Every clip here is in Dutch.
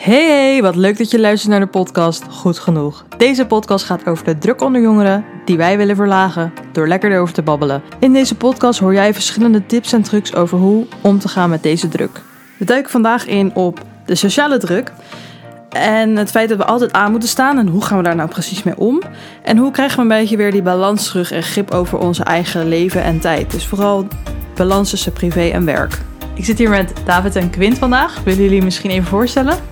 Hey, wat leuk dat je luistert naar de podcast Goed Genoeg. Deze podcast gaat over de druk onder jongeren die wij willen verlagen door lekker erover te babbelen. In deze podcast hoor jij verschillende tips en trucs over hoe om te gaan met deze druk. We duiken vandaag in op de sociale druk en het feit dat we altijd aan moeten staan en hoe gaan we daar nou precies mee om? En hoe krijgen we een beetje weer die balans terug en grip over onze eigen leven en tijd? Dus vooral balans tussen privé en werk. Ik zit hier met David en Quint vandaag. Willen jullie misschien even voorstellen?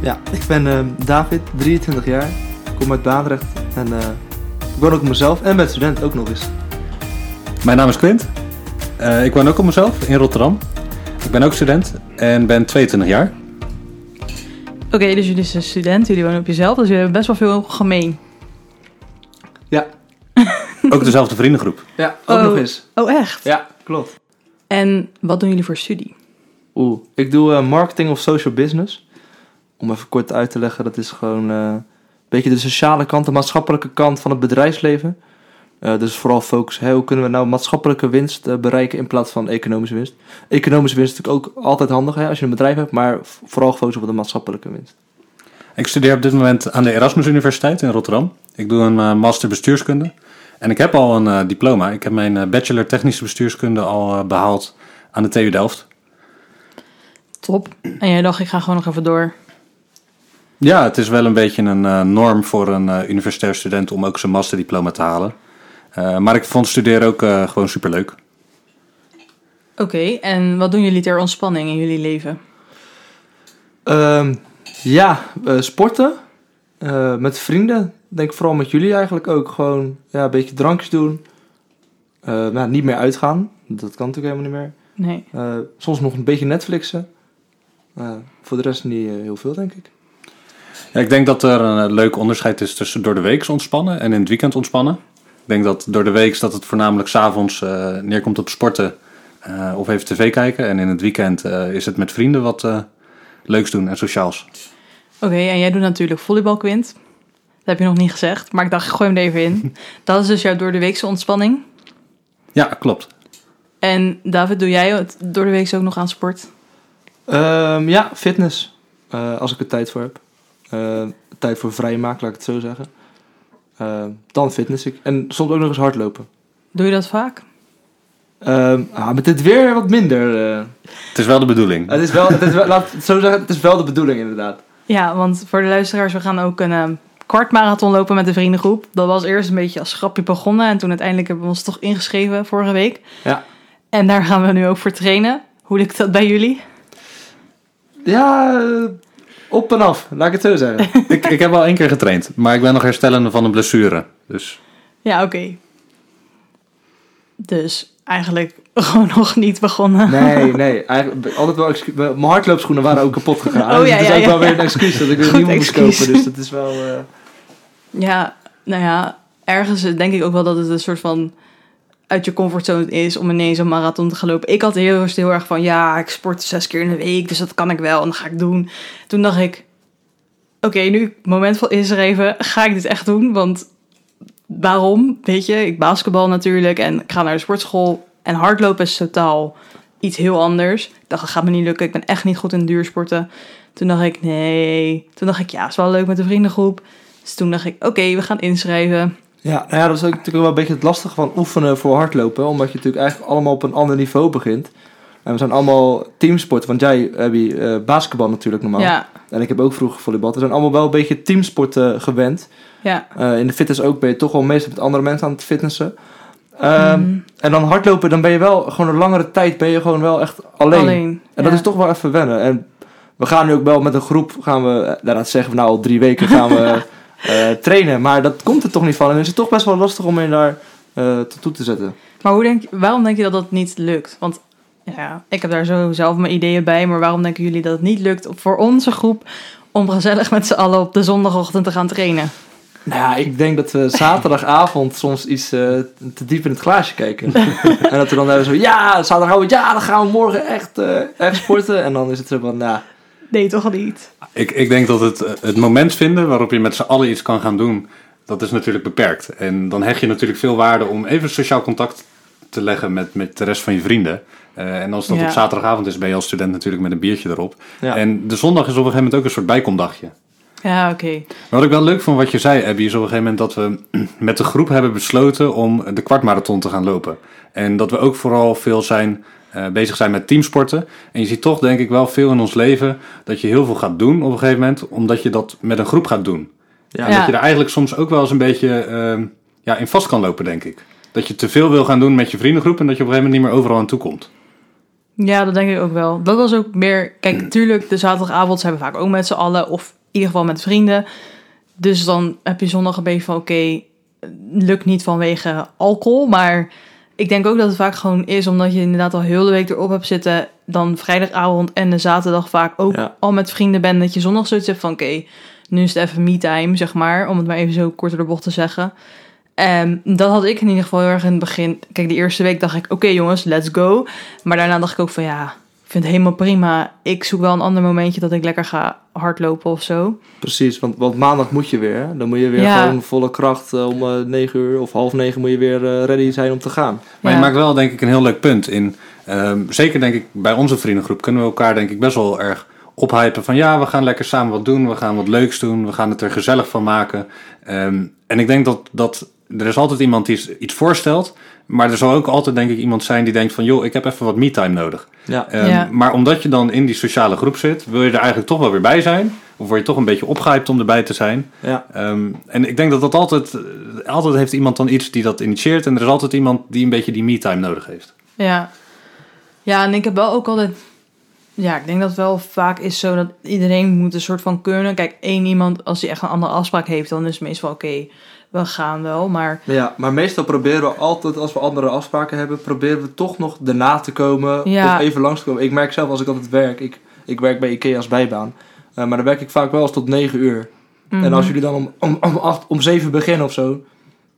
Ja, ik ben eh, David, 23 jaar. Ik kom uit Baandrecht en eh, ik woon ook op mezelf en ben student ook nog eens. Mijn naam is Quint. Eh, ik woon ook op mezelf in Rotterdam. Ik ben ook student en ben 22 jaar. Oké, dus jullie zijn student, jullie wonen op jezelf, dus jullie hebben best wel veel gemeen. Ja, Ook dezelfde vriendengroep. ja ook Oh. nog eens. Oh, echt? Ja, klopt. En wat doen jullie voor studie? Oeh, ik doe eh, marketing of social business. Om even kort uit te leggen, dat is gewoon eh, een beetje de sociale kant, de maatschappelijke kant van het bedrijfsleven. Eh, dus vooral focus, hoe kunnen we nou maatschappelijke winst eh, bereiken in plaats van economische winst. Economische winst is natuurlijk ook altijd handig hè, als je een bedrijf hebt, maar vooral gefocust op de maatschappelijke winst. Ik studeer op dit moment aan de Erasmus Universiteit in Rotterdam. Ik doe een master bestuurskunde. En ik heb al een eh, diploma. Ik heb mijn eh, bachelor technische bestuurskunde al eh, behaald aan de TU Delft. Top. En jij dacht, ik ga gewoon nog even door. Ja, het is wel een beetje een eh, norm voor een eh, universitair student om ook zijn masterdiploma te halen. Eh, maar ik vond studeren ook eh, gewoon superleuk. Oké, en wat doen jullie ter ontspanning in jullie leven? Ehm, ja, sporten. Eh, met vrienden. Denk vooral met jullie eigenlijk ook. Gewoon ja, een beetje drankjes doen. Eh, nou, niet meer uitgaan. Dat kan natuurlijk helemaal niet meer. Nee. Eh, soms nog een beetje Netflixen. Eh, voor de rest niet heel veel, denk ik. Ja, ik denk dat er een eh, leuk onderscheid is tussen door de week ontspannen en in het weekend ontspannen. Ik denk dat door de week dat het voornamelijk s'avonds avonds neerkomt op sporten eh, of even tv kijken. En in het weekend eh, is het met vrienden wat eh, leuks doen en sociaals. Oké, en jij doet natuurlijk volleybal, Quint. Dat heb je nog niet gezegd, maar ik dacht, ik gooi hem er even in. Dat is dus jouw door de weekse ontspanning. Ja, klopt. En David, doe jij het door de week ook nog aan sport? Ehm, ja, fitness. Eh, als ik er tijd voor heb. Eh, tijd voor vrij maken, laat ik het zo zeggen. Eh, dan fitness ik. En soms ook nog eens hardlopen. Doe je dat vaak? Ehm, ah, met dit weer wat minder. eh. Het is wel de bedoeling. het is wel, het is wel, laat ik het zo zeggen, het is wel de bedoeling inderdaad. Ja, want voor de luisteraars, we gaan ook een eh, kwart marathon lopen met de vriendengroep. Dat was eerst een beetje als grapje begonnen en toen uiteindelijk hebben we ons toch ingeschreven vorige week. Ja. En daar gaan we nu ook voor trainen. Hoe lukt dat bij jullie? Ja, op en af, laat ik het zo zeggen. ik, ik heb al één keer getraind, maar ik ben nog herstellende van een blessure. Dus Ja, oké. Dus eigenlijk gewoon nog niet begonnen. Nee, nee. Eigenlijk, altijd wel excu- Mijn hardloopschoenen waren ook kapot gegaan. Oh, Dus ja, het is ja, ook ja, wel weer een excuus dat ik weer Goed nieuw moest excuus. kopen. Dus dat is wel... eh, Ja, nou ja, ergens denk ik ook wel dat het een soort van uit je comfortzone is om ineens een marathon te gaan lopen. Ik had heel, heel erg van, ja, ik sport zes keer in de week, dus dat kan ik wel en dat ga ik doen. Toen dacht ik, oké, nu moment van inschrijven, ga ik dit echt doen? Want waarom? Weet je, ik basketbal natuurlijk en ik ga naar de sportschool en hardlopen is totaal iets heel anders. Ik dacht, dat gaat me niet lukken, ik ben echt niet goed in duursporten. Toen dacht ik, nee. Toen dacht ik, ja, is wel leuk met de vriendengroep. Dus toen dacht ik, oké, we gaan inschrijven. Ja, nou ja, dat is ook natuurlijk wel een beetje het lastige van oefenen voor hardlopen. Omdat je natuurlijk eigenlijk allemaal op een ander niveau begint. En we zijn allemaal teamsporten. Want jij hebt uh, basketbal natuurlijk normaal. Ja, En ik heb ook vroeger volleybal. We zijn allemaal wel een beetje teamsporten gewend. ja. Eh, in de fitness ook ben je toch wel meestal met andere mensen aan het fitnessen. Ehm, Mm, En dan hardlopen, dan ben je wel gewoon een langere tijd ben je gewoon wel echt alleen. alleen. En dat is toch wel even wennen. En we gaan nu ook wel met een groep, gaan we, eh, dat zeggen we nou al drie weken, gaan we eh, trainen. Maar dat komt er toch niet van. En is het toch best wel lastig om je daar tot toe te zetten. Maar hoe denk, waarom denk je dat dat niet lukt? Want ja, ik heb daar zo zelf mijn ideeën bij. Maar waarom denken jullie dat het niet lukt voor onze groep... om gezellig met z'n allen op de zondagochtend te gaan trainen? Nou ja, ik denk dat we zaterdagavond soms iets eh, te diep in het glaasje kijken. en dat we dan hebben zo, ja, zaterdagavond, ja, dan gaan we morgen echt, echt sporten. En dan is het zo van, nou, Nee, toch niet? ik, ik denk dat het, eh, het moment vinden waarop je met z'n allen iets kan gaan doen, dat is natuurlijk beperkt. En dan hecht je natuurlijk veel waarde om even sociaal contact te leggen met, met de rest van je vrienden. Eh, en als dat Ja. op zaterdagavond is, ben je als student natuurlijk met een biertje erop. Ja. En de zondag is op een gegeven moment ook een soort bijkomdagje. Ja, oké. Maar wat ik wel leuk vond wat je zei, Abby, is op een gegeven moment dat we met de groep hebben besloten om de kwartmarathon te gaan lopen. En dat we ook vooral veel zijn, eh, bezig zijn met teamsporten. En je ziet toch denk ik wel veel in ons leven dat je heel veel gaat doen op een gegeven moment, omdat je dat met een groep gaat doen. Ja. En Ja. dat je er eigenlijk soms ook wel eens een beetje ehm, ja, in vast kan lopen, denk ik. Dat je te veel wil gaan doen met je vriendengroep en dat je op een gegeven moment niet meer overal aan toe komt. Ja, dat denk ik ook wel. Dat was ook meer... Kijk, natuurlijk, de zaterdagavond zijn we vaak ook met z'n allen. Of in ieder geval met vrienden. Dus dan heb je zondag een beetje van... Oké, lukt niet vanwege alcohol. Maar ik denk ook dat het vaak gewoon is... omdat je inderdaad al heel de week erop hebt zitten... dan vrijdagavond en de zaterdag vaak ook Ja. al met vrienden bent... dat je zondag zoiets hebt van... oké, nu is het even me-time, zeg maar. Om het maar even zo kort door de bocht te zeggen. En dat had ik in ieder geval heel erg in het begin. Kijk, de eerste week dacht ik, oké jongens, let's go. Maar daarna dacht ik ook van, ja, ik vind het helemaal prima. Ik zoek wel een ander momentje dat ik lekker ga hardlopen of zo. Precies, want, want maandag moet je weer. hè? Dan moet je weer Ja. gewoon volle kracht eh, om eh, negen uur of half negen moet je weer eh, ready zijn om te gaan. Maar Ja. je maakt wel denk ik een heel leuk punt in. ehm, zeker denk ik bij onze vriendengroep kunnen we elkaar denk ik best wel erg ophypen van ja, we gaan lekker samen wat doen, we gaan wat leuks doen, we gaan het er gezellig van maken. Ehm, en ik denk dat, dat er is altijd iemand die iets- voorstelt, maar er zal ook altijd denk ik iemand zijn die denkt van joh, ik heb even wat me-time nodig. Ja, Ehm, Ja. Maar omdat je dan in die sociale groep zit, wil je er eigenlijk toch wel weer bij zijn. Of word je toch een beetje opgehyped om erbij te zijn. ja. Ehm, en ik denk dat dat altijd, altijd heeft iemand dan iets die dat initieert. En er is altijd iemand die een beetje die me-time nodig heeft. Ja. Ja, en ik heb wel ook altijd... Ja, ik denk dat het wel vaak is zo dat iedereen moet een soort van kunnen. Kijk, één iemand, als die echt een andere afspraak heeft, dan is het meestal oké, we gaan wel. Maar ja, maar meestal proberen we altijd, als we andere afspraken hebben, proberen we toch nog erna te komen Ja. of even langs te komen. Ik merk zelf als ik altijd werk, ik, ik werk bij Ikea als bijbaan, Eh, maar dan werk ik vaak wel eens tot negen uur. En Mhm. als jullie dan om, om, om, acht, om zeven beginnen of zo,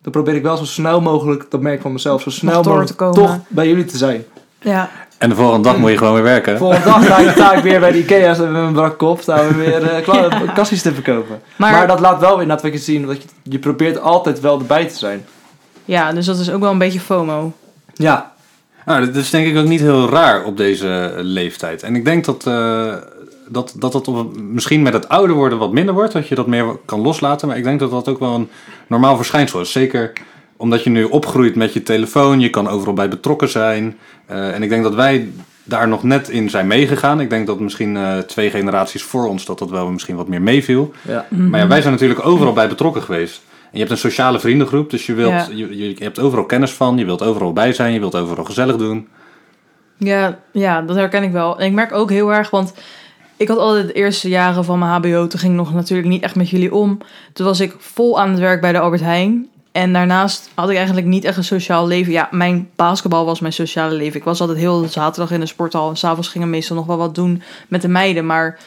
dan probeer ik wel zo snel mogelijk, dat merk ik van mezelf, zo snel mogelijk te toch bij jullie te zijn. Ja, En de volgende dag moet je gewoon weer werken. Volgende dag sta ik, sta ik weer bij de Ikea's en met mijn brak kop staan we weer eh klaar Ja. kastjes te verkopen. maar, Maar, dat laat wel inderdaad wat je zien, dat je, je probeert altijd wel erbij te zijn. ja, dus dat is ook wel een beetje FOMO. Ja, Nou, dat is denk ik ook niet heel raar op deze leeftijd. En ik denk dat eh, dat, dat, dat op, misschien met het ouder worden wat minder wordt. Dat je dat meer kan loslaten. Maar ik denk dat dat ook wel een normaal verschijnsel is. Zeker omdat je nu opgroeit met je telefoon. Je kan overal bij betrokken zijn. Eh, en ik denk dat wij daar nog net in zijn meegegaan. Ik denk dat misschien eh, twee generaties voor ons dat dat wel misschien wat meer meeviel. ja. Maar ja, wij zijn natuurlijk overal bij betrokken geweest. En je hebt een sociale vriendengroep, dus je, wilt, Ja. je, je, je hebt overal kennis van, je wilt overal bij zijn, je wilt overal gezellig doen. Ja, ja, dat herken ik wel. En ik merk ook heel erg, want ik had altijd de eerste jaren van mijn HBO, toen ging ik nog natuurlijk niet echt met jullie om. Toen was ik vol aan het werk bij de Albert Heijn. En daarnaast had ik eigenlijk niet echt een sociaal leven. Ja, mijn basketbal was mijn sociale leven. Ik was altijd heel zaterdag in de sporthal. En s'avonds gingen we meestal nog wel wat doen met de meiden. Maar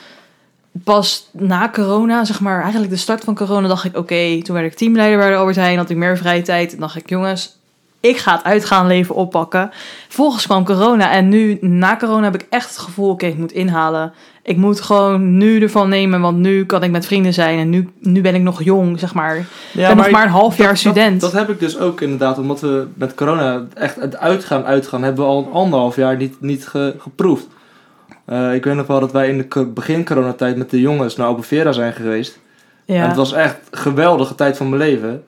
pas na corona, zeg maar, eigenlijk de start van corona, dacht ik: oké, toen werd ik teamleider bij de Albert Heijn. Had ik meer vrije tijd. En dacht ik: jongens, ik ga het uitgaan leven oppakken. Volgens kwam corona en nu, na corona, heb ik echt het gevoel: oké, ik moet inhalen. Ik moet gewoon nu ervan nemen, want nu kan ik met vrienden zijn. En nu, nu ben ik nog jong, zeg maar. Ik ben nog maar een half jaar dat- student. Dat, dat heb ik dus ook inderdaad, omdat we met corona echt het uitgaan, uitgaan, hebben we al een anderhalf jaar niet, niet ge- geproefd. Eh, ik weet nog wel dat wij in de begin coronatijd met de jongens naar Albufeira zijn geweest. ja. En het was echt een geweldige tijd van mijn leven.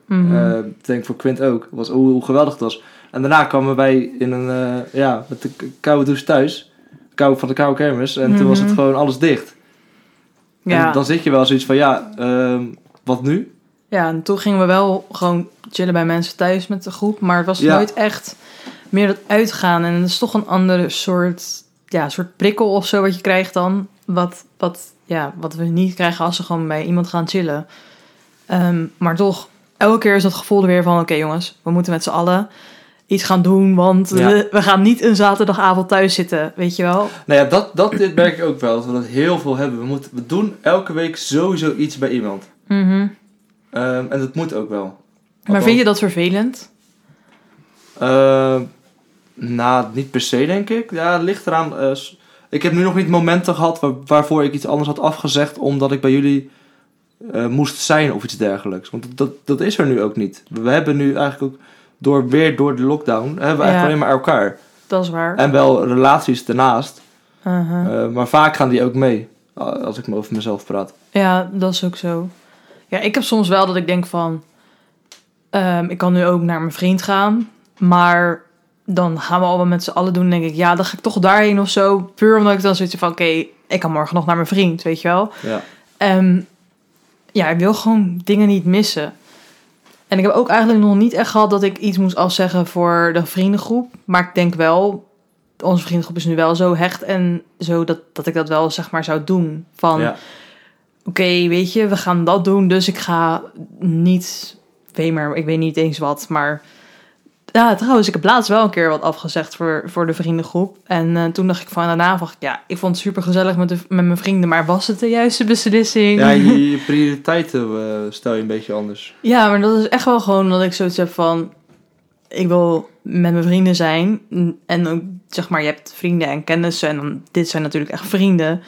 Ik denk voor Quint ook. Was, hoe, hoe geweldig het was. En daarna kwamen wij in een, eh, ja, met de koude douche thuis. Kou, van de koude kermis. En toen was het Mhm. gewoon alles dicht. ja. En dan zit je wel zoiets van, ja, ehm, wat nu? Ja, en toen gingen we wel gewoon chillen bij mensen thuis met de groep. Maar het was Ja. nooit echt meer dat uitgaan. En het is toch een andere soort, ja, soort prikkel of zo wat je krijgt dan. Wat, wat, ja, wat we niet krijgen als we gewoon bij iemand gaan chillen. Ehm, maar toch, elke keer is dat gevoel er weer van... Oké jongens, we moeten met z'n allen iets gaan doen. Want Ja. we, we gaan niet een zaterdagavond thuis zitten, weet je wel. Nou ja, dat, dat dit merk ik ook wel. Dat we dat heel veel hebben. We, moeten, we doen elke week sowieso iets bij iemand. Mhm. Ehm, en dat moet ook wel. Maar vind je dat vervelend? Uh, nou, niet per se, denk ik. Ja, het ligt eraan. eh, ik heb nu nog niet momenten gehad waar- waarvoor ik iets anders had afgezegd. omdat ik bij jullie eh, moest zijn of iets dergelijks. Want dat, dat is er nu ook niet. We hebben nu eigenlijk ook door weer door de lockdown hebben we eigenlijk alleen maar elkaar. Dat is waar. En wel relaties daarnaast. Uh-huh. Eh, maar vaak gaan die ook mee. Als ik me over mezelf praat. Ja, dat is ook zo. Ja, ik heb soms wel dat ik denk van... ehm, ik kan nu ook naar mijn vriend gaan. Maar dan gaan we allemaal met z'n allen doen. denk ik, ja, dan ga ik toch daarheen of zo. Puur omdat ik dan zoiets heb van... Oké, ik kan morgen nog naar mijn vriend, weet je wel. Ja. Ehm, ja, ik wil gewoon dingen niet missen. En ik heb ook eigenlijk nog niet echt gehad dat ik iets moest afzeggen voor de vriendengroep. Maar ik denk wel, onze vriendengroep is nu wel zo hecht en zo dat, dat ik dat wel zeg maar zou doen. Van, Ja. oké, weet je, we gaan dat doen, dus ik ga niet, weet maar, ik weet niet eens wat, maar... Ja, trouwens, ik heb laatst wel een keer wat afgezegd voor, voor de vriendengroep. En eh, toen dacht ik van, daarna dacht ik, ja, ik vond het super gezellig met, de, met mijn vrienden, maar was het de juiste beslissing? Ja, je, je prioriteiten eh, stel je een beetje anders. Ja, maar dat is echt wel gewoon dat ik zoiets heb van... Ik wil met mijn vrienden zijn. En ook, zeg maar, je hebt vrienden en kennissen. En dan, dit zijn natuurlijk echt vrienden.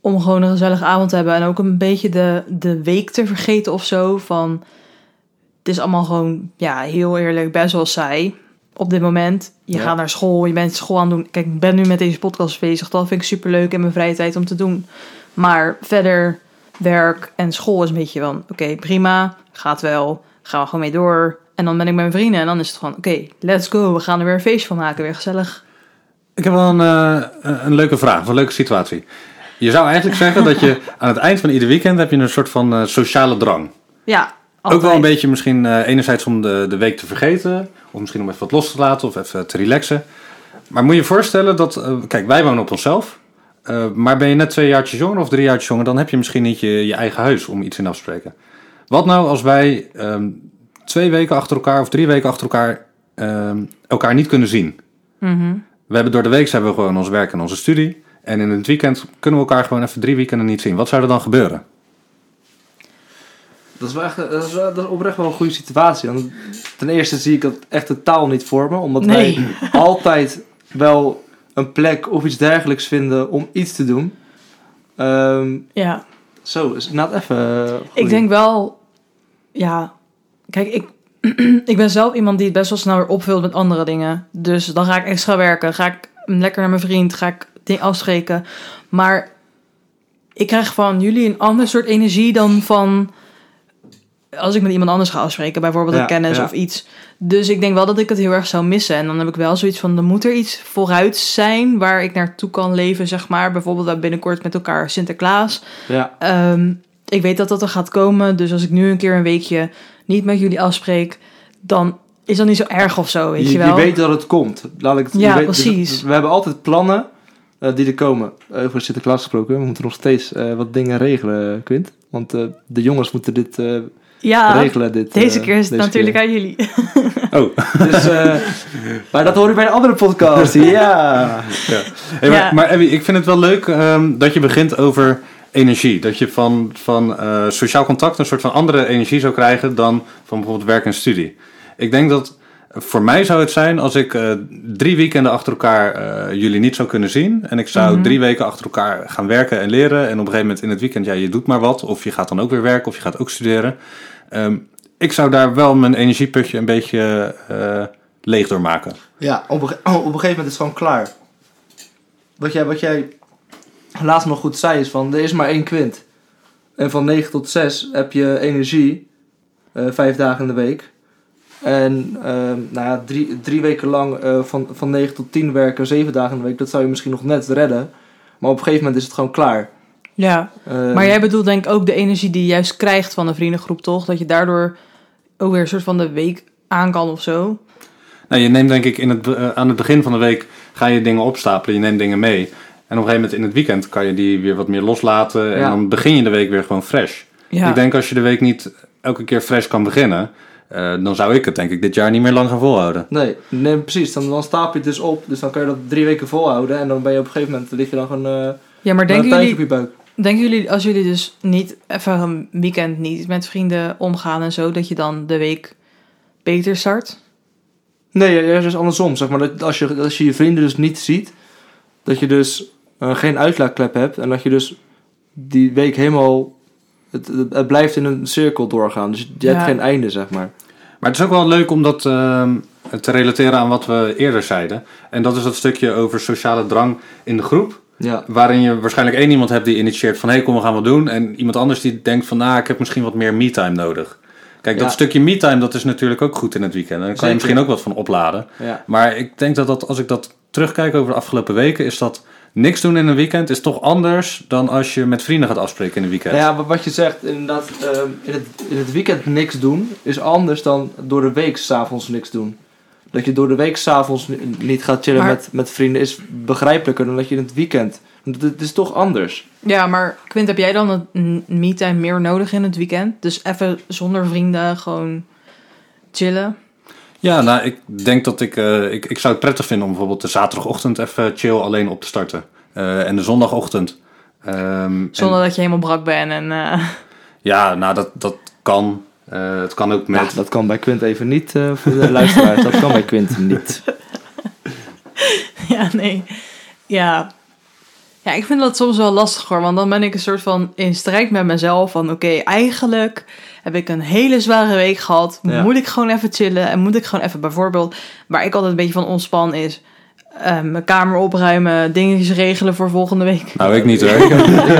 Om gewoon een gezellige avond te hebben. En ook een beetje de, de week te vergeten of zo. Van, het is allemaal gewoon, ja, heel eerlijk, best wel saai. Op dit moment. Je Ja. gaat naar school, je bent school aan het doen. Kijk, ik ben nu met deze podcast bezig. Dat vind ik super leuk in mijn vrije tijd om te doen. Maar verder, werk en school is een beetje van... Oké, prima, gaat wel. Gaan we gewoon mee door. En dan ben ik met mijn vrienden en dan is het van... Oké, let's go. We gaan er weer een feestje van maken. Weer gezellig. Ik heb wel een, eh, een leuke vraag, of een leuke situatie. Je zou eigenlijk zeggen dat je aan het eind van ieder weekend heb je een soort van eh, sociale drang. Ja, Ook wel een beetje misschien eh, enerzijds om de, de week te vergeten. Of misschien om even wat los te laten of even te relaxen. Maar moet je je voorstellen dat... eh, kijk, wij wonen op onszelf. Eh, maar ben je net twee jaartjes jonger of drie jaartjes jonger... dan heb je misschien niet je, je eigen huis om iets in af te spreken. Wat nou als wij ehm, twee weken achter elkaar of drie weken achter elkaar... ehm, elkaar niet kunnen zien? Mhm. We hebben door de week hebben we gewoon ons werk en onze studie. En in het weekend kunnen we elkaar gewoon even drie weekenden niet zien. Wat zou er dan gebeuren? Dat is, wel echt, dat, is, wel- dat is oprecht wel een goede situatie. Want ten eerste zie ik dat echt totaal niet voor me. Omdat Nee. wij altijd wel een plek of iets dergelijks vinden om iets te doen. Ehm, Ja, zo, is inderdaad even... eh, ik denk wel... Ja, kijk, ik, ik ben zelf iemand die het best wel snel weer opvult met andere dingen. Dus dan ga ik extra werken. Ga ik lekker naar mijn vriend. Ga ik dingen afspreken. Maar ik krijg van jullie een ander soort energie dan van... Als ik met iemand anders ga afspreken, bijvoorbeeld een kennis of iets. Dus ik denk wel dat ik het heel erg zou missen. En dan heb ik wel zoiets van, er moet er iets vooruit zijn waar ik naartoe kan leven, zeg maar. Bijvoorbeeld binnenkort met elkaar Sinterklaas. Ja, Ehm, ik weet dat dat er gaat komen. Dus als ik nu een keer een weekje niet met jullie afspreek, dan is dat niet zo erg of zo, weet je, je, wel. weet dat het komt. Laat ik, het- Ja, je weet, dus precies. we hebben altijd plannen eh, die er komen. Eh, over Sinterklaas gesproken. We moeten nog steeds eh, wat dingen regelen, Quint. Want de jongens moeten dit ja, regelen. Dit, deze eh, keer is het natuurlijk keer. aan jullie. Oh, Dus, eh, maar dat hoor je bij een andere podcast. Ja. Hey, maar, Ja. maar Abby, ik vind het wel leuk ehm, dat je begint over energie. Dat je van, van eh, sociaal contact een soort van andere energie zou krijgen dan van bijvoorbeeld werk en studie. Ik denk dat voor mij zou het zijn als ik eh, drie weekenden achter elkaar eh, jullie niet zou kunnen zien. En ik zou Mhm. drie weken achter elkaar gaan werken en leren. En op een gegeven moment in het weekend, ja, je doet maar wat. Of je gaat dan ook weer werken of je gaat ook studeren. Ehm, ik zou daar wel mijn energieputje een beetje eh, leeg door maken. Ja, op een, oh, op een gegeven moment is het gewoon klaar. Wat jij, wat jij laatst nog goed zei is van, er is maar één kwint. En van 9 tot 6 heb je energie, eh, vijf dagen in de week. En ehm, nou ja, drie, drie weken lang eh, van, van 9 tot 10 werken, zeven dagen in de week, dat zou je misschien nog net redden. Maar op een gegeven moment is het gewoon klaar. Ja, Ehm, maar jij bedoelt denk ik ook de energie die je juist krijgt van de vriendengroep, toch? Dat je daardoor ook weer een soort van de week aan kan of zo. Nou, je neemt denk ik in het, eh, aan het begin van de week ga je dingen opstapelen, je neemt dingen mee. En op een gegeven moment in het weekend kan je die weer wat meer loslaten. En dan begin je de week weer gewoon fresh. Ja, Ik denk als je de week niet elke keer fresh kan beginnen, eh, dan zou ik het denk ik dit jaar niet meer lang gaan volhouden. Nee, nee precies. Dan, dan stapel je het dus op. Dus dan kan je dat drie weken volhouden. En dan ben je op een gegeven moment, lig je dan gewoon eh ja maar denken jullie, op je buik. Denken jullie, als jullie dus niet even een weekend niet met vrienden omgaan en zo, dat je dan de week beter start? Nee, ja, juist andersom. Zeg maar, dat als, je, als je je vrienden dus niet ziet, dat je dus eh, geen uitlaatklep hebt. En dat je dus die week helemaal... Het, het, blijft in een cirkel doorgaan. Dus je, Ja. hebt geen einde, zeg maar. Maar het is ook wel leuk om dat ehm, te relateren aan wat we eerder zeiden. En dat is dat stukje over sociale drang in de groep. Ja. Waarin je waarschijnlijk één iemand hebt die initieert van... hé, hey, kom, we gaan wat doen. En iemand anders die denkt van... nou, ik heb misschien wat meer me-time nodig. Kijk, dat stukje me-time, dat is natuurlijk ook goed in het weekend. En daar kan je misschien ook wat van opladen. Ja. Maar ik denk dat, dat als ik dat terugkijk over de afgelopen weken... is dat niks doen in een weekend is toch anders... dan als je met vrienden gaat afspreken in een weekend. Ja, wat- wat je zegt, inderdaad, ehm, in, het, in het weekend niks doen is anders dan door de week s'avonds niks doen. Dat je door de week s'avonds ni- niet gaat chillen Maar- met, met vrienden is begrijpelijker dan dat je in het weekend. Want Het is toch anders. Ja, maar Quint, heb jij dan een me-time meer nodig in het weekend? Dus even zonder vrienden gewoon chillen? Ja, nou, ik denk dat ik, eh, ik... Ik zou het prettig vinden om bijvoorbeeld de zaterdagochtend even chill alleen op te starten. Eh, en de zondagochtend. Ehm, Zonder en- dat je helemaal brak bent en... eh, ja, nou, dat, dat kan. Eh, het kan ook met... Ja, dat kan bij Quint even niet, eh, voor de luisteraars. dat kan bij Quint niet. ja, nee. Ja. Ja, ik vind dat soms wel lastig hoor. Want dan ben ik een soort van in strijd met mezelf. Van oké, eigenlijk heb ik een hele zware week gehad. Ja. Moet ik gewoon even chillen. En moet ik gewoon even bijvoorbeeld... Waar ik altijd een beetje van ontspan is... eh, mijn kamer opruimen, dingetjes regelen voor volgende week. Nou, ik niet hoor.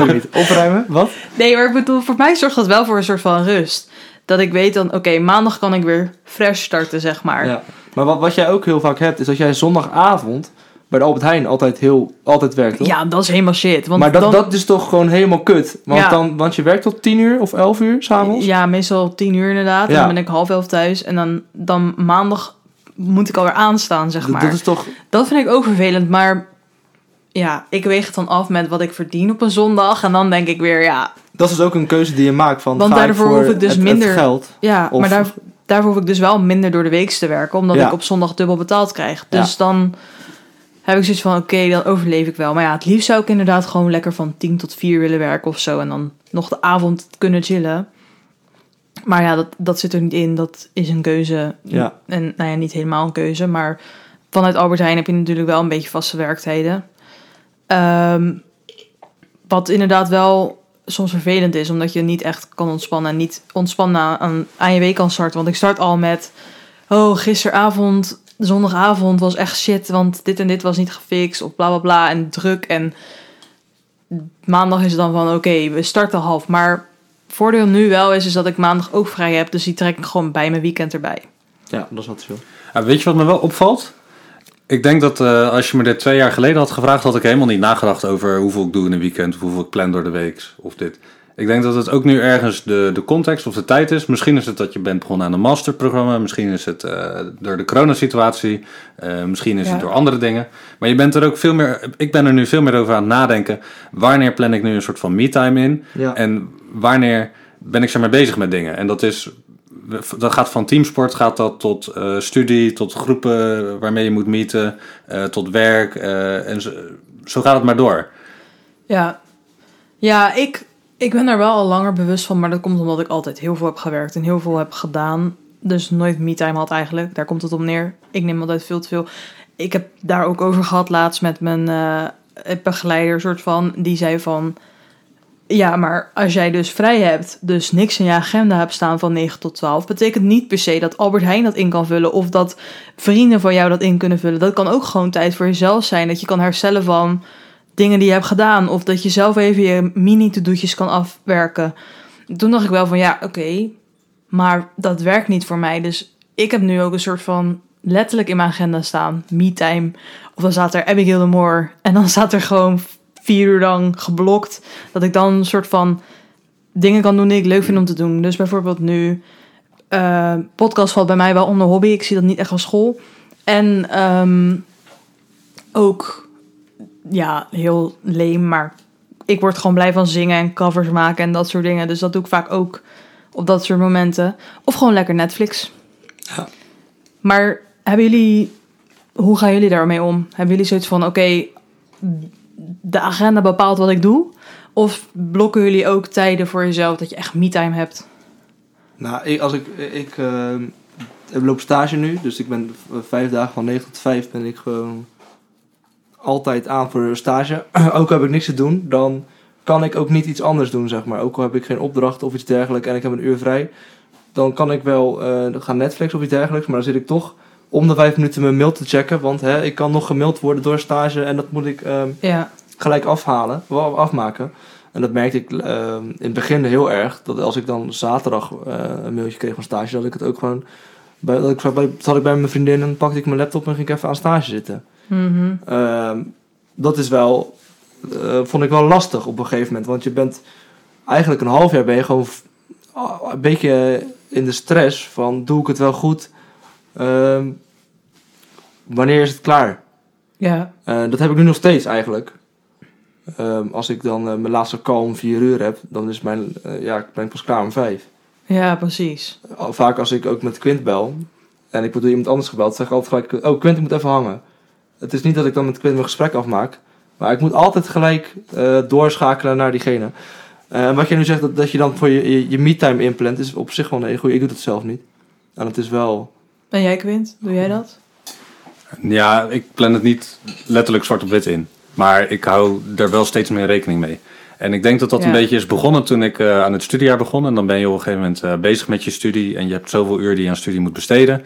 Ik niet. Opruimen? Wat? Nee, maar ik bedoel, voor mij zorgt dat wel voor een soort van rust. Dat ik weet dan, oké, maandag kan ik weer fresh starten, zeg maar. Ja. Maar wat, wat jij ook heel vaak hebt, is dat jij zondagavond bij de Albert Heijn altijd, heel, altijd werkt, toch? Ja, dat is helemaal shit. Want maar dat, dan, dat is toch gewoon helemaal kut? Want, Ja. dan, want je werkt tot 10 uur of 11 uur s'avonds? Ja, meestal tien uur inderdaad. Ja. dan ben ik half elf thuis. En dan, dan maandag moet ik alweer aanstaan, zeg Dat- maar. Dat is toch... Dat vind ik ook vervelend, maar... Ja, ik weeg het dan af met wat ik verdien op een zondag. En dan denk ik weer, ja... Dat is ook een keuze die je maakt van. Want daarvoor voor hoef ik dus het, het minder- geld. Ja, Of- maar daar, daarvoor hoef ik dus wel minder door de week te werken. Omdat Ja. ik op zondag dubbel betaald krijg. Ja. Dus dan heb ik zoiets van, oké, dan overleef ik wel. Maar ja, het liefst zou ik inderdaad gewoon lekker van 10 tot 4 willen werken of zo. En dan nog de avond kunnen chillen. Maar ja, dat, dat zit er niet in. Dat is een keuze. Ja. En nou ja, niet helemaal een keuze. Maar vanuit Albert Heijn heb je natuurlijk wel een beetje vaste werktijden. Ehm, wat inderdaad wel soms vervelend is, omdat je niet echt kan ontspannen en niet ontspannen aan, aan, je week kan starten. Want ik start al met, oh, gisteravond, zondagavond was echt shit, want dit en dit was niet gefixt, of bla bla bla, en druk. En maandag is het dan van, oké, we starten half. Maar voordeel nu wel is, is dat ik maandag ook vrij heb, dus die trek ik gewoon bij mijn weekend erbij. Ja, dat is wat zo. Ja, weet je wat me wel opvalt? Ik denk dat eh, als je me dit twee jaar geleden had gevraagd, had ik helemaal niet nagedacht over hoeveel ik doe in een weekend, of hoeveel ik plan door de week of dit. Ik denk dat het ook nu ergens de, de context of de tijd is. Misschien is het dat je bent begonnen aan een masterprogramma. Misschien is het eh, door de coronasituatie. eh misschien is Ja. het door andere dingen. Maar je bent er ook veel meer. Ik ben er nu veel meer over aan het nadenken. Wanneer plan ik nu een soort van me-time in? Ja. En wanneer ben ik zeg maar bezig met dingen? En dat is. Dat gaat van teamsport gaat dat tot eh, studie, tot groepen waarmee je moet meeten, eh, tot werk. eh, en zo, gaat het maar door. Ja, ja ik, ik ben daar wel al langer bewust van, maar dat komt omdat ik altijd heel veel heb gewerkt en heel veel heb gedaan. Dus nooit me-time had eigenlijk. Daar komt het op neer. Ik neem altijd veel te veel. Ik heb daar ook over gehad laatst met mijn begeleider, soort van. Die zei van, ja, maar als jij dus vrij hebt, dus niks in je agenda hebt staan van 9 tot 12, betekent niet per se dat Albert Heijn dat in kan vullen of dat vrienden van jou dat in kunnen vullen. Dat kan ook gewoon tijd voor jezelf zijn. Dat je kan herstellen van dingen die je hebt gedaan. Of dat je zelf even je mini-to-do'tjes kan afwerken. Toen dacht ik wel van ja, oké. maar dat werkt niet voor mij. Dus ik heb nu ook een soort van letterlijk in mijn agenda staan. Me-time. Of dan staat er Abigail de Moore. En dan staat er gewoon vier uur lang geblokt. Dat ik dan een soort van dingen kan doen die ik leuk vind om te doen. Dus bijvoorbeeld nu... eh, podcast valt bij mij wel onder hobby. Ik zie dat niet echt als school. En ehm, ook ja, heel leem, maar ik word gewoon blij van zingen en covers maken en dat soort dingen. Dus dat doe ik vaak ook op dat soort momenten. Of gewoon lekker Netflix. Ja. Maar hebben jullie, hoe gaan jullie daarmee om? Hebben jullie zoiets van, oké, de agenda bepaalt wat ik doe? Of blokken jullie ook tijden voor jezelf dat je echt me-time hebt? Nou, ik, als ik, ik eh, loop stage nu, dus ik ben v- vijf dagen van 9 tot 5 ben ik gewoon altijd aan voor stage. ook heb ik niks te doen, dan kan ik ook niet iets anders doen, zeg maar. Ook al heb ik geen opdracht of iets dergelijks en ik heb een uur vrij, dan kan ik wel eh, gaan Netflix of iets dergelijks. Maar dan zit ik toch om de vijf minuten mijn mail te checken. Want hè, ik kan nog gemaild worden door stage en dat moet ik ehm, Ja. gelijk afhalen, afmaken. En dat merkte ik ehm, in het begin heel erg. Dat als ik dan zaterdag eh, een mailtje kreeg van stage, dat ik het ook gewoon. Bij, dat ik, bij, zat ik bij mijn vriendin en pakte ik mijn laptop en ging ik even aan stage zitten. Mhm. Ehm, dat is wel, eh, vond ik wel lastig op een gegeven moment. Want je bent eigenlijk een half jaar ben je gewoon een beetje in de stress van doe ik het wel goed? Ehm, wanneer is het klaar? Ja. Eh, dat heb ik nu nog steeds eigenlijk. Ehm, als ik dan eh, mijn laatste call om vier uur heb, dan is mijn, eh, ja, ben ik pas klaar om vijf. Ja, precies. Vaak als ik ook met Quint bel en ik word door iemand anders gebeld, zeg ik altijd gelijk, oh Quint, ik moet even hangen. Het is niet dat ik dan met Quint mijn gesprek afmaak, maar ik moet altijd gelijk doorschakelen naar diegene. En wat je nu zegt, dat, dat je dan voor je, je, je me-time inplant, is op zich wel een hele goede. Ik doe het zelf niet. En het is wel... En jij, Quint? Doe jij dat? Ja, ik plan het niet letterlijk zwart op wit in. Maar ik hou er wel steeds meer rekening mee. En ik denk dat dat Ja. een beetje is begonnen toen ik eh, aan het studiejaar begon. En dan ben je op een gegeven moment eh, bezig met je studie. En je hebt zoveel uur die je aan studie moet besteden.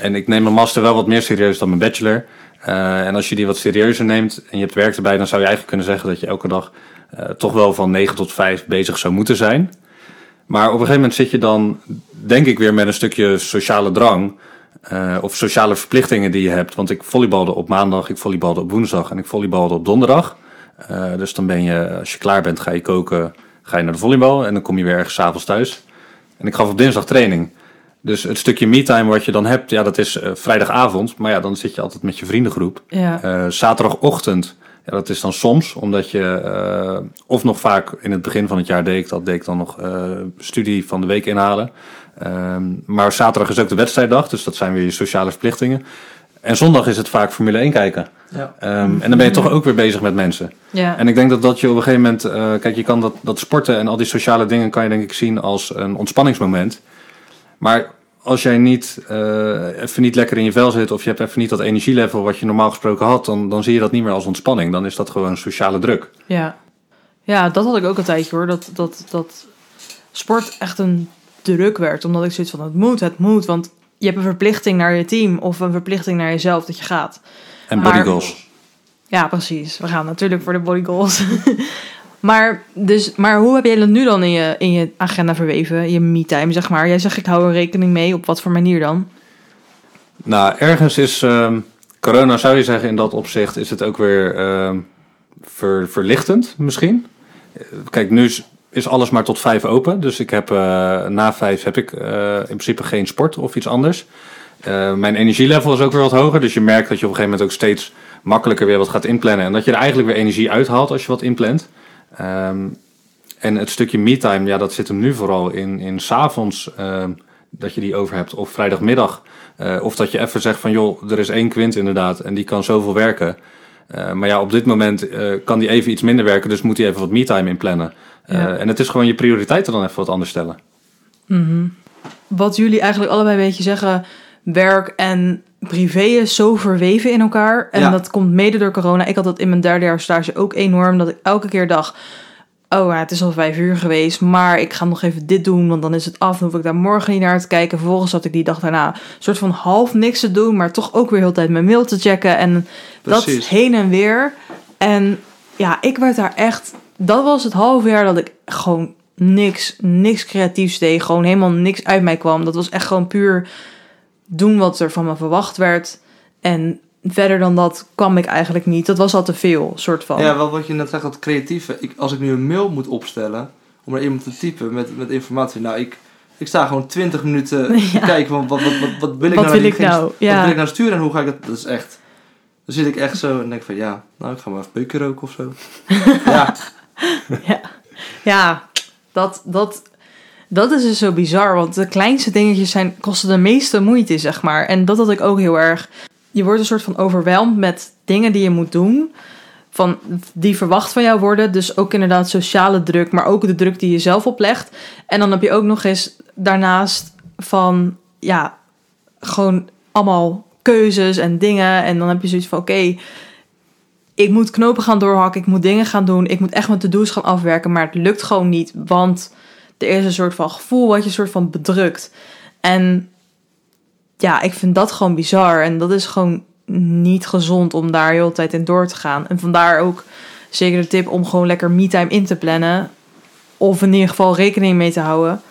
En ik neem mijn master wel wat meer serieus dan mijn bachelor. Eh, en als je die wat serieuzer neemt en je hebt werk erbij... dan zou je eigenlijk kunnen zeggen dat je elke dag toch wel van 9 tot 5 bezig zou moeten zijn. Maar op een gegeven moment zit je dan, denk ik, weer met een stukje sociale drang... eh, of sociale verplichtingen die je hebt. Want ik volleybalde op maandag, ik volleybalde op woensdag en ik volleybalde op donderdag. Eh, dus dan ben je, als je klaar bent, ga je koken, ga je naar de volleybal en dan kom je weer ergens 's avonds thuis. En ik gaf op dinsdag training. Dus het stukje me-time wat je dan hebt, ja, dat is eh, vrijdagavond. Maar ja, dan zit je altijd met je vriendengroep. Ja. Zaterdagochtend, ja, dat is dan soms, omdat je, of nog vaak in het begin van het jaar deed ik dat, deed ik dan nog studie van de week inhalen. Ehm, maar zaterdag is ook de wedstrijddag, dus dat zijn weer je sociale verplichtingen. En zondag is het vaak Formule 1 kijken. Ja. Ehm, en dan ben je toch ook weer bezig met mensen. Ja. En ik denk dat dat je op een gegeven moment, eh, kijk, je kan dat, dat sporten en al die sociale dingen kan je denk ik zien als een ontspanningsmoment. Maar als jij niet, eh, even niet lekker in je vel zit of je hebt even niet dat energielevel wat je normaal gesproken had, dan, dan zie je dat niet meer als ontspanning. Dan is dat gewoon sociale druk. Ja. ja, dat had ik ook een tijdje hoor. Dat, dat, dat sport echt een druk werd. Omdat ik zoiets van, het moet, het moet. Want je hebt een verplichting naar je team of een verplichting naar jezelf dat je gaat. En Maar- body goals. Ja, precies. We gaan natuurlijk voor de body goals. maar, dus, maar hoe heb jij dat nu dan in je, in je agenda verweven? Je me-time, zeg maar. Jij zegt, ik hou er rekening mee. Op wat voor manier dan? Nou, ergens is ehm, corona, zou je zeggen, in dat opzicht is het ook weer ehm, ver, verlichtend misschien. Kijk, nu is, alles maar tot vijf open. Dus ik heb eh, na vijf heb ik eh, in principe geen sport of iets anders. Eh, mijn energielevel is ook weer wat hoger. Dus je merkt dat je op een gegeven moment ook steeds makkelijker weer wat gaat inplannen. En dat je er eigenlijk weer energie uithaalt als je wat inplant. Ehm, en het stukje me-time, ja, dat zit hem nu vooral in, in s'avonds ehm dat je die over hebt. Of vrijdagmiddag. Of dat je even zegt van joh, er is één kwint inderdaad en die kan zoveel werken. Maar ja, op dit moment kan die even iets minder werken, dus moet hij even wat me-time inplannen. Eh, Ja. en het is gewoon je prioriteiten dan even wat anders stellen. Wat jullie eigenlijk allebei een beetje zeggen... werk en privé is zo verweven in elkaar. En Ja. dat komt mede door corona. Ik had dat in mijn derde jaar stage ook enorm. Dat ik elke keer dacht... Oh, ja, het is al vijf uur geweest, maar ik ga nog even dit doen, want dan is het af. Dan hoef ik daar morgen niet naar te kijken. Vervolgens had ik die dag daarna een soort van half niks te doen, maar toch ook weer heel tijd mijn mail te checken. En dat Precies. heen en weer. En ja, ik werd daar echt... Dat was het half jaar dat ik gewoon niks, niks creatiefs deed. Gewoon helemaal niks uit mij kwam. Dat was echt gewoon puur doen wat er van me verwacht werd. En verder dan dat kwam ik eigenlijk niet. Dat was al te veel, soort van. Ja, wel wat je net zegt, dat creatieve. Ik, als ik nu een mail moet opstellen om naar iemand te typen met, met informatie. Nou, ik, ik sta gewoon 20 minuten te Ja. kijken van wat, wat, wat, wat wil ik Wat nou wil ik nou? Ja. Wat wil ik nou sturen en hoe ga ik dat? Dat is echt. Dan zit ik echt zo en denk van ja, nou ik ga maar even peuken roken of zo. ja, Ja, dat, dat, dat is dus zo bizar. Want de kleinste dingetjes zijn, kosten de meeste moeite, zeg maar. En dat had ik ook heel erg. Je wordt een soort van overweldigd met dingen die je moet doen. Van, die verwacht van jou worden. Dus ook inderdaad sociale druk, maar ook de druk die je zelf oplegt. En dan heb je ook nog eens daarnaast van, ja, gewoon allemaal keuzes en dingen. En dan heb je zoiets van, oké, ik moet knopen gaan doorhakken, ik moet dingen gaan doen, ik moet echt mijn to-do's gaan afwerken, maar het lukt gewoon niet, want Er is een soort van gevoel wat je soort van bedrukt. En ja, ik vind dat gewoon bizar. En dat is gewoon niet gezond om daar heel de tijd in door te gaan. En vandaar ook zeker de tip om gewoon lekker me-time in te plannen. Of in ieder geval rekening mee te houden.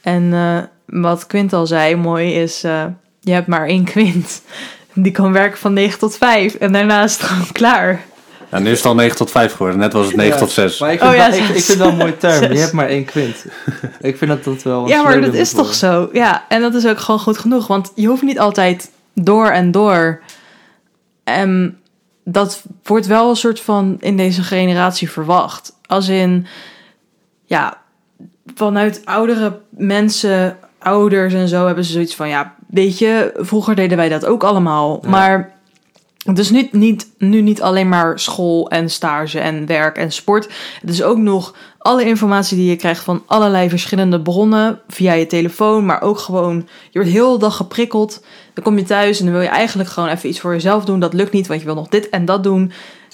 En eh, wat Quint al zei, mooi is, eh, je hebt maar één Quint. Die kan werken van 9 tot 5 en daarna is het gewoon klaar. Ja, nu is het al 9 tot 5 geworden. Net was het 9 Ja, tot 6. Maar ik vind, Oh ja, dat, ik, zes. ik vind dat een mooi term. Je hebt maar één kwint. ik vind dat dat wel een Ja, maar dat is toch zo? Ja, en dat is ook gewoon goed genoeg. Want je hoeft niet altijd door en door. En dat wordt wel een soort van in deze generatie verwacht. Als in, ja, vanuit oudere mensen, ouders en zo hebben ze zoiets van, ja, weet je, vroeger deden wij dat ook allemaal. Ja. Maar het is niet, niet, nu niet alleen maar school en stage en werk en sport. Het is ook nog alle informatie die je krijgt van allerlei verschillende bronnen via je telefoon, maar ook gewoon, je wordt heel de dag geprikkeld. Dan kom je thuis en dan wil je eigenlijk gewoon even iets voor jezelf doen. Dat lukt niet, want je wil nog dit en dat doen.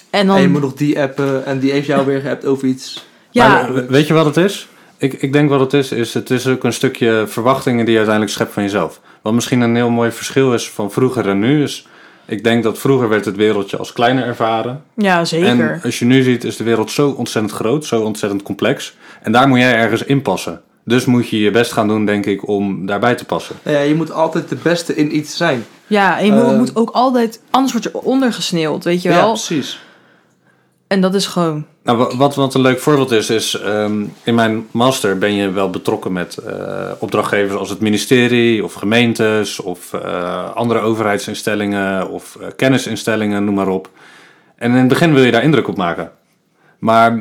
En dan, En je moet nog die appen en die heeft jou weer geappt over iets. ja, Maar we- weet je wat het is? Ik, ik denk wat het is, is het is ook een stukje verwachtingen die je uiteindelijk schept van jezelf. Wat misschien een heel mooi verschil is van vroeger en nu is... Ik denk dat vroeger werd het wereldje als kleiner ervaren. ja, zeker. En als je nu ziet is de wereld zo ontzettend groot, zo ontzettend complex. En daar moet jij ergens in passen. Dus moet je je best gaan doen, denk ik, om daarbij te passen. Nou ja, je moet altijd de beste in iets zijn. Ja, en je moet, Eh, moet ook altijd, anders word je ondergesneeuwd, weet je Ja, wel. precies. En dat is gewoon, Nou, wa- wat, wat een leuk voorbeeld is, is ehm, in mijn master ben je wel betrokken met eh, opdrachtgevers als het ministerie of gemeentes of eh, andere overheidsinstellingen of eh, kennisinstellingen, noem maar op. En in het begin wil je daar indruk op maken. Maar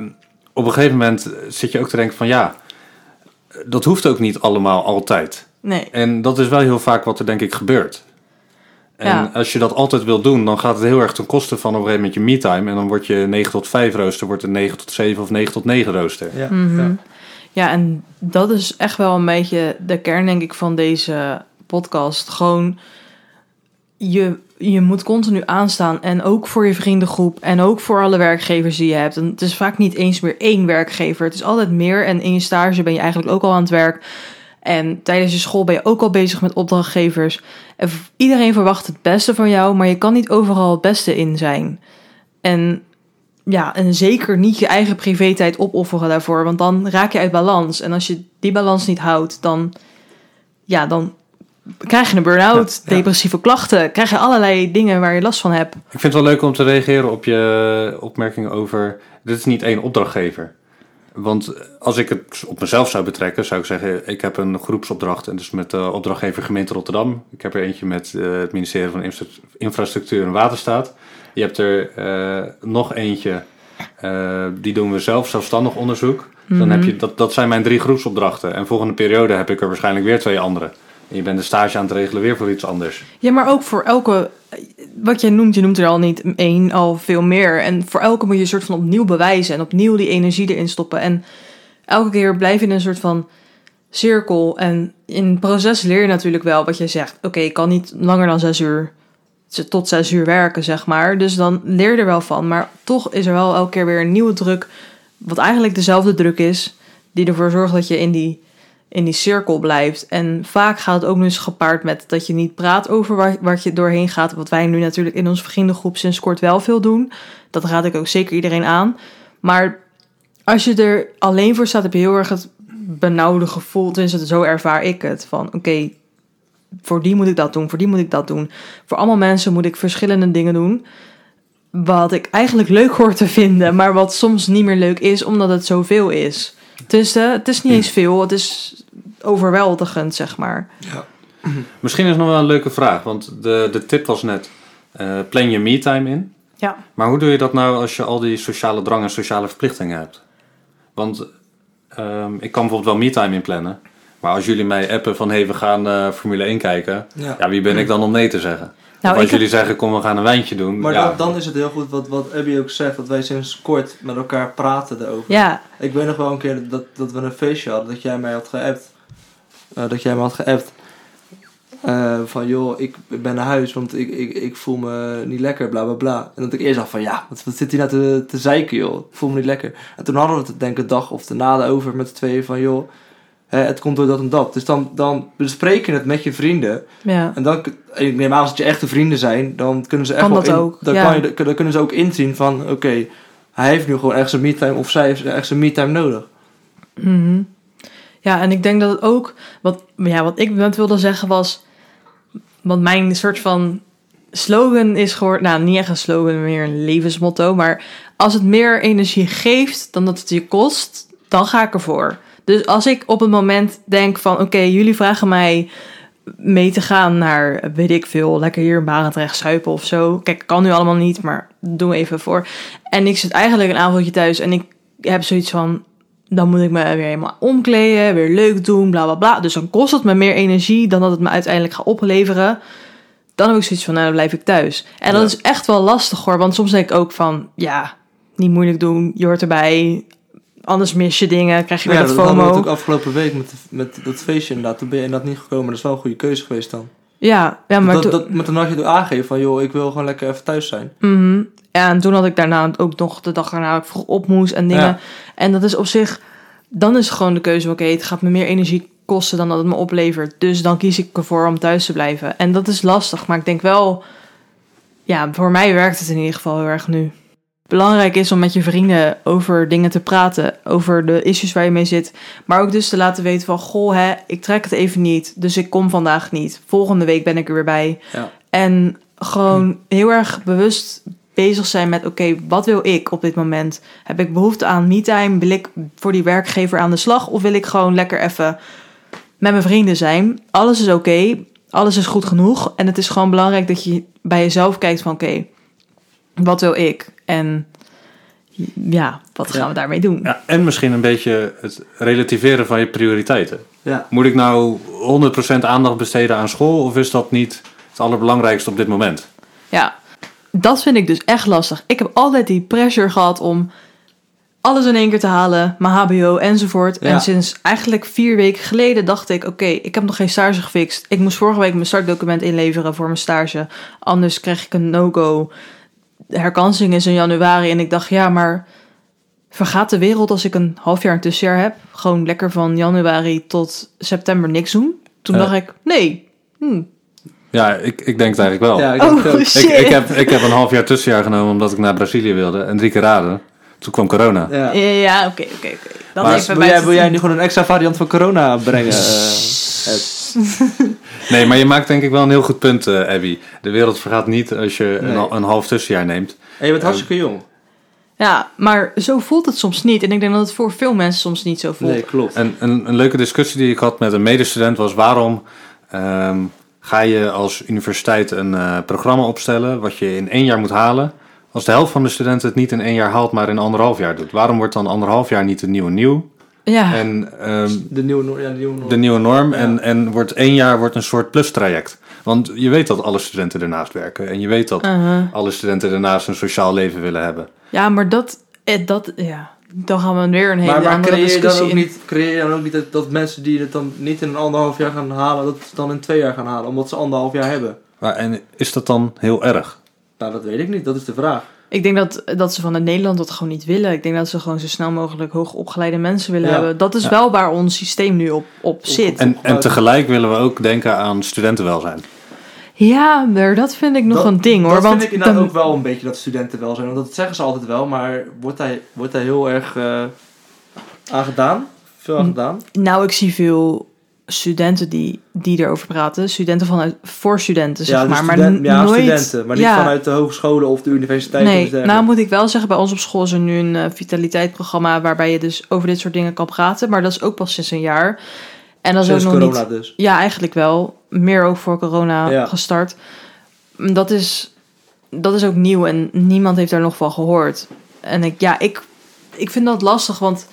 op een gegeven moment zit je ook te denken van ja, dat hoeft ook niet allemaal altijd. nee. En dat is wel heel vaak wat er denk ik gebeurt. En Ja. als je dat altijd wil doen, dan gaat het heel erg ten koste van op een gegeven moment je me-time. En dan wordt je 9 tot 5 rooster, wordt het 9 tot 7 of 9 tot 9 rooster. Ja, Mhm. ja. Ja, en dat is echt wel een beetje de kern, denk ik, van deze podcast. Gewoon, je, je moet continu aanstaan. En ook voor je vriendengroep. En ook voor alle werkgevers die je hebt. En het is vaak niet eens meer één werkgever. Het is altijd meer. En in je stage ben je eigenlijk ook al aan het werk. En tijdens je school ben je ook al bezig met opdrachtgevers. En iedereen verwacht het beste van jou. Maar je kan niet overal het beste in zijn. En ja, en zeker niet je eigen privé-tijd opofferen daarvoor, want dan raak je uit balans. En als je die balans niet houdt, dan, ja, dan krijg je een burn-out, Ja, ja. depressieve klachten, krijg je allerlei dingen waar je last van hebt. Ik vind het wel leuk om te reageren op je opmerking over... Dit is niet één opdrachtgever. Want als ik het op mezelf zou betrekken, zou ik zeggen... Ik heb een groepsopdracht en dus met de opdrachtgever gemeente Rotterdam. Ik heb er eentje met eh, het ministerie van Infra- Infrastructuur en Waterstaat. Je hebt er eh, nog eentje, eh, die doen we zelf, zelfstandig onderzoek. Dan heb je, dat, dat zijn mijn drie groepsopdrachten. En volgende periode heb ik er waarschijnlijk weer twee andere. Je bent de stage aan het regelen weer voor iets anders. Ja, maar ook voor elke, wat jij noemt, je noemt er al niet één, al veel meer. En voor elke moet je een soort van opnieuw bewijzen en opnieuw die energie erin stoppen. En elke keer blijf je in een soort van cirkel. En in het proces leer je natuurlijk wel wat je zegt. Oké, ik kan niet langer dan zes uur, tot zes uur werken, zeg maar. Dus dan leer je er wel van. Maar toch is er wel elke keer weer een nieuwe druk, wat eigenlijk dezelfde druk is, die ervoor zorgt dat je in die in die cirkel blijft. En vaak gaat het ook eens gepaard met dat je niet praat over waar, waar je doorheen gaat. Wat wij nu natuurlijk in onze vriendengroep sinds kort wel veel doen. Dat raad ik ook zeker iedereen aan. Maar als je er alleen voor staat, heb je heel erg het benauwde gevoel. Tenminste, zo ervaar ik het. Van oké, voor die moet ik dat doen, voor die moet ik dat doen. Voor allemaal mensen moet ik verschillende dingen doen. Wat ik eigenlijk leuk hoor te vinden, maar wat soms niet meer leuk is, omdat het zoveel is. Dus eh, het is niet eens veel, het is overweldigend, zeg maar. Misschien is nog wel een leuke vraag, want de, de tip was net, eh, plan je me-time in. Ja. Maar hoe doe je dat nou als je al die sociale drang en sociale verplichtingen hebt? Want ehm, ik kan bijvoorbeeld wel me-time inplannen. Maar als jullie mij appen van, hé, hey, we gaan eh, Formule 1 kijken. Ja. Ja, wie ben ik dan om nee te zeggen? Nou, of als ik heb- jullie zeggen, kom, we gaan een wijntje doen. Maar ja, dan, dan is het heel goed wat, wat Abby ook zegt, dat wij sinds kort met elkaar praten erover. Ja, Ik weet nog wel een keer dat, dat we een feestje hadden, dat jij mij had geappt. Eh, dat jij me had geappt. Eh, van joh, ik ben naar huis, want ik, ik, ik voel me niet lekker, bla bla bla. En dat ik eerst dacht van ja, wat, wat zit hij nou te, te zeiken joh, ik voel me niet lekker. En toen hadden we het denk ik een dag of daarna over met z'n tweeën van joh, hè, het komt door dat en dat. Dus dan, dan bespreek je het met je vrienden. Ja. En dan, ik neem aan als het je echte vrienden zijn, dan kunnen ze echt Kan wel dat in- ook, Dan, ja. kan je, dan kunnen ze ook inzien van, oké, hij heeft nu gewoon echt zijn me-time of zij heeft echt zijn me-time nodig. Mhm. Ja, en ik denk dat het ook, wat, ja, wat ik net wilde zeggen was, wat mijn soort van slogan is geworden, nou niet echt een slogan, meer een levensmotto, maar als het meer energie geeft dan dat het je kost, dan ga ik ervoor. Dus als ik op het moment denk van, oké, jullie vragen mij mee te gaan naar, weet ik veel, lekker hier in Barendrecht zuipen of zo. Kijk, kan nu allemaal niet, maar doe even voor. En ik zit eigenlijk een avondje thuis en ik heb zoiets van, dan moet ik me weer helemaal omkleden, weer leuk doen, bla bla bla. Dus dan kost het me meer energie dan dat het me uiteindelijk gaat opleveren. Dan heb ik zoiets van, nou, dan blijf ik thuis. En dat is echt wel lastig hoor, want soms denk ik ook van, ja, niet moeilijk doen, je hoort erbij. Anders mis je dingen, krijg je weer Ja, dat dat hadden we FOMO. natuurlijk afgelopen week met, met dat feestje inderdaad. Toen ben je inderdaad niet gekomen, dat is wel een goede keuze geweest dan. Ja, ja, maar dat, toen- dat, maar toen had je toen aangegeven van, joh, ik wil gewoon lekker even thuis zijn. Mhm. Ja, en toen had ik daarna ook nog de dag erna dat ik vroeg op moest en dingen. Ja. En dat is op zich, dan is gewoon de keuze, oké, het gaat me meer energie kosten dan dat het me oplevert. Dus dan kies ik ervoor om thuis te blijven. En dat is lastig, maar ik denk wel, ja, voor mij werkt het in ieder geval heel erg nu. Belangrijk is om met je vrienden over dingen te praten, over de issues waar je mee zit. Maar ook dus te laten weten van, goh, hè, ik trek het even niet, dus ik kom vandaag niet. Volgende week ben ik er weer bij. Ja. En gewoon heel erg bewust bezig zijn met: oké, wat wil ik op dit moment? Heb ik behoefte aan me-time? Wil ik voor die werkgever aan de slag? Of wil ik gewoon lekker even met mijn vrienden zijn? Alles is oké, alles is goed genoeg. En het is gewoon belangrijk dat je bij jezelf kijkt: van oké, wat wil ik? En ja, wat gaan Ja. we daarmee doen? Ja, en misschien een beetje het relativeren van je prioriteiten. Ja. Moet ik nou 100% aandacht besteden aan school of is dat niet het allerbelangrijkste op dit moment? Ja, dat vind ik dus echt lastig. Ik heb altijd die pressure gehad om alles in één keer te halen, mijn HBO enzovoort. Ja. En sinds eigenlijk vier weken geleden dacht ik: oké, ik heb nog geen stage gefixt. Ik moest vorige week mijn startdocument inleveren voor mijn stage. Anders krijg ik een no-go. De herkansing is in januari en ik dacht: ja, maar vergaat de wereld als ik een half jaar een tussenjaar heb? Gewoon lekker van januari tot september niks doen. Toen dacht ik: nee. Hm. Ja, ik, ik denk het eigenlijk wel. Ja, ik Oh het ik, ik, heb, ik heb een half jaar tussenjaar genomen omdat ik naar Brazilië wilde en drie keer raden. Toen kwam corona. Ja. Ja, oké, oké, oké. Dat Maar even Wil bij jij, wil jij nu gewoon een extra variant van corona brengen? eh, Nee, maar je maakt denk ik wel een heel goed punt, eh, Abby. De wereld vergaat niet als je Nee. een, een half tussenjaar neemt. En je bent hartstikke jong. Ja, maar zo voelt het soms niet. En ik denk dat het voor veel mensen soms niet zo voelt. Nee, klopt. En een, een leuke discussie die ik had met een medestudent was waarom ehm, ga je als universiteit een eh, programma opstellen wat je in één jaar moet halen, als de helft van de studenten het niet in één jaar haalt, maar in anderhalf jaar doet. Waarom wordt dan anderhalf jaar niet de nieuwe nieuw Ja, en ehm, De nieuwe, no- ja, de nieuwe norm. de nieuwe norm Ja. en, en wordt één jaar wordt een soort plustraject? Want je weet dat alle studenten ernaast werken en je weet dat uh-huh. alle studenten daarnaast een sociaal leven willen hebben. ja maar dat, eh, dat, ja, dan gaan we weer een hele maar, maar andere creëer je dan discussie ook in. niet, creëer je dan ook niet dat, dat mensen die het dan niet in een anderhalf jaar gaan halen, dat ze dan in twee jaar gaan halen, omdat ze anderhalf jaar hebben? Maar, en is dat dan heel erg? Nou, dat weet ik niet. Dat is de vraag. Ik denk dat, dat ze vanuit Nederland dat gewoon niet willen. Ik denk dat ze gewoon zo snel mogelijk hoogopgeleide mensen willen Ja. hebben. Dat is Ja. wel waar ons systeem nu op, op zit. En, en tegelijk willen we ook denken aan studentenwelzijn. Ja, maar dat vind ik nog Dat- een ding hoor. Dat want vind ik inderdaad dan- ook wel een beetje dat studenten wel zijn. Want dat zeggen ze altijd wel, maar wordt daar, wordt daar heel erg eh aan gedaan? Veel aan gedaan? Nou, ik zie veel studenten die, die erover praten. Studenten vanuit, voor studenten, zeg ja, maar. dus maar ja, nooit, studenten. Maar niet ja. vanuit de hogescholen of de universiteiten. Nee, nou moet ik wel zeggen, bij ons op school is er nu een eh, vitaliteitsprogramma waarbij je dus over dit soort dingen kan praten. Maar dat is ook pas sinds een jaar. En dat is Sinds ook nog corona niet. dus. Ja, eigenlijk wel. Meer ook voor corona Ja. gestart. Mm, Dat is, dat is ook nieuw en niemand heeft daar nog van gehoord. En ik, ja, ik, ik vind dat lastig, want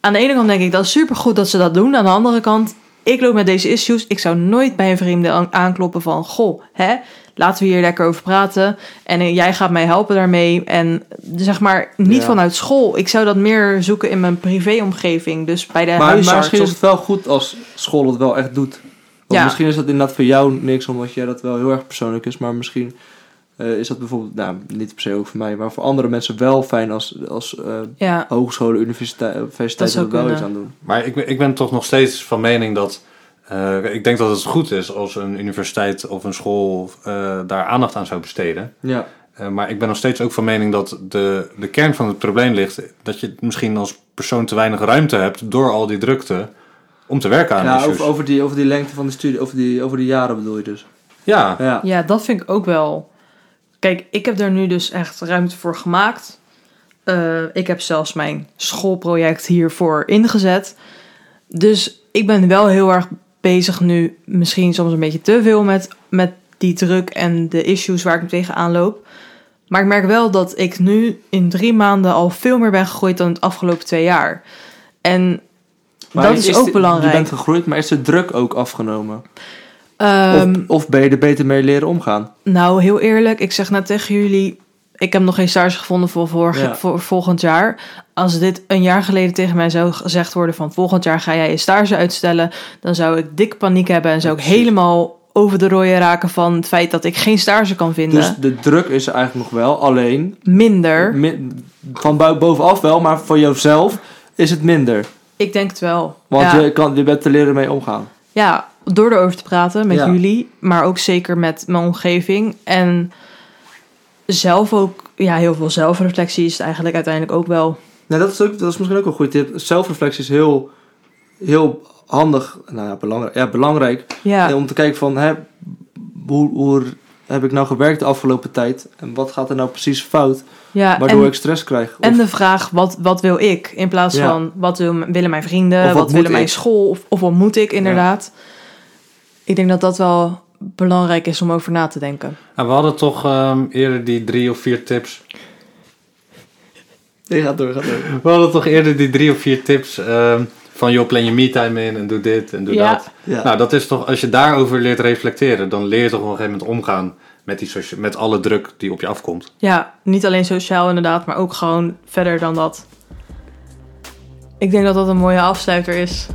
aan de ene kant denk ik dat is supergoed dat ze dat doen. Aan de andere kant, ik loop met deze issues. Ik zou nooit bij een aan- aankloppen van, goh, hè, laten we hier lekker over praten. En eh, jij gaat mij helpen daarmee. En zeg maar, niet Ja. vanuit school. Ik zou dat meer zoeken in mijn privéomgeving. Dus bij de Maar, maar huisarts. misschien of- is het wel goed als school het wel echt doet. Want Ja. misschien is dat inderdaad voor jou niks, omdat jij dat wel heel erg persoonlijk is. Maar misschien eh, is dat bijvoorbeeld, nou, niet per se ook voor mij, maar voor andere mensen wel fijn als, als eh, Ja, hogescholen, universiteit, universiteiten zou er wel kunnen. iets aan doen. Maar ik, ben- ik ben toch nog steeds van mening dat. eh, ik denk dat het goed is als een universiteit of een school eh, daar aandacht aan zou besteden. Ja, Eh, maar ik ben nog steeds ook van mening dat de, de kern van het probleem ligt. dat je misschien als persoon te weinig ruimte hebt door al die drukte. om te werken aan ja issues. over, over, die, over die lengte van de studie, over die, over die jaren bedoel je dus. Ja, Ja, ja, dat vind ik ook wel. Kijk, ik heb daar nu dus echt ruimte voor gemaakt. Eh, ik heb zelfs mijn schoolproject hiervoor ingezet. Dus ik ben wel heel erg bezig nu, misschien soms een beetje te veel met, met die druk en de issues waar ik tegenaan loop. Maar ik merk wel dat ik nu in drie maanden al veel meer ben gegroeid dan het afgelopen twee jaar. En Maar dat is, ook de- belangrijk. Je bent gegroeid, maar is de druk ook afgenomen? Ehm, of, of ben je er beter mee leren omgaan? Nou, heel eerlijk, ik zeg net tegen jullie. Ik heb nog geen stage gevonden voor, vorig, Ja. voor volgend jaar. Als dit een jaar geleden tegen mij zou gezegd worden van volgend jaar ga jij je stage uitstellen, dan zou ik dik paniek hebben en zou ik precies. helemaal over de rooien raken van het feit dat ik geen stage kan vinden. Dus de druk is er eigenlijk nog wel, alleen Minder. mi- van bovenaf wel, maar voor jezelf is het minder. Ik denk het wel. Want ja. je, kan, je bent te leren mee omgaan. ja, door erover te praten met Ja. jullie, maar ook zeker met mijn omgeving. En zelf ook, ja, heel veel zelfreflectie is eigenlijk uiteindelijk ook wel. Nou, dat is, ook, dat is misschien ook een goede tip. Zelfreflectie is heel, heel handig, nou ja, belangrijk, ja, belangrijk Ja. om te kijken van, hè, hoe, hoe heb ik nou gewerkt de afgelopen tijd? En wat gaat er nou precies fout, ja waardoor en- ik stress krijg? Of, En de vraag, wat, wat wil ik? In plaats Ja. van, wat wil, willen mijn vrienden? Of Wat, willen mijn school? Of, of wat moet ik inderdaad? Ik denk dat dat wel belangrijk is om over na te denken. Nou, we hadden toch ehm, eerder die drie of vier tips. Nee, gaat door, gaat door. We hadden toch eerder die drie of vier tips. ehm, van joh, plan je me-time in en doe dit en doe Ja. dat. Ja. Nou, dat is toch, als je daarover leert reflecteren, dan leer je toch op een gegeven moment omgaan met, die socia- met alle druk die op je afkomt. Ja, niet alleen sociaal inderdaad, maar ook gewoon verder dan dat. Ik denk dat dat een mooie afsluiter is.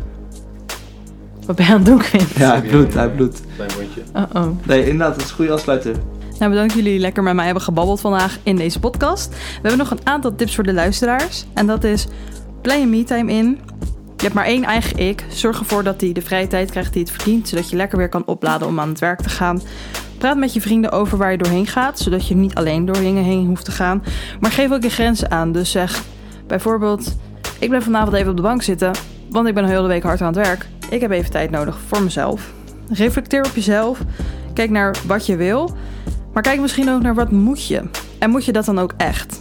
Wat ben je aan het doen, Quint? ja, hij bloedt, hij bloedt. Klein mondje. Uh-oh. Nee, inderdaad, dat is een goede afsluiter. Nou, bedankt jullie lekker met mij hebben gebabbeld vandaag in deze podcast. We hebben nog een aantal tips voor de luisteraars. En dat is, plan je me-time in. Je hebt maar één eigen ik. Zorg ervoor dat hij de vrije tijd krijgt die het verdient. Zodat je lekker weer kan opladen om aan het werk te gaan. Praat met je vrienden over waar je doorheen gaat. Zodat je niet alleen door dingen heen hoeft te gaan. Maar geef ook je grenzen aan. Dus zeg bijvoorbeeld... Ik blijf vanavond even op de bank zitten. Want ik ben de week hard aan het werk. Ik heb even tijd nodig voor mezelf. Reflecteer op jezelf. Kijk naar wat je wil. Maar kijk misschien ook naar wat moet je. En moet je dat dan ook echt?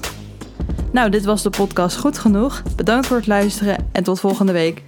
Nou, dit was de podcast Goed Genoeg. Bedankt voor het luisteren en tot volgende week.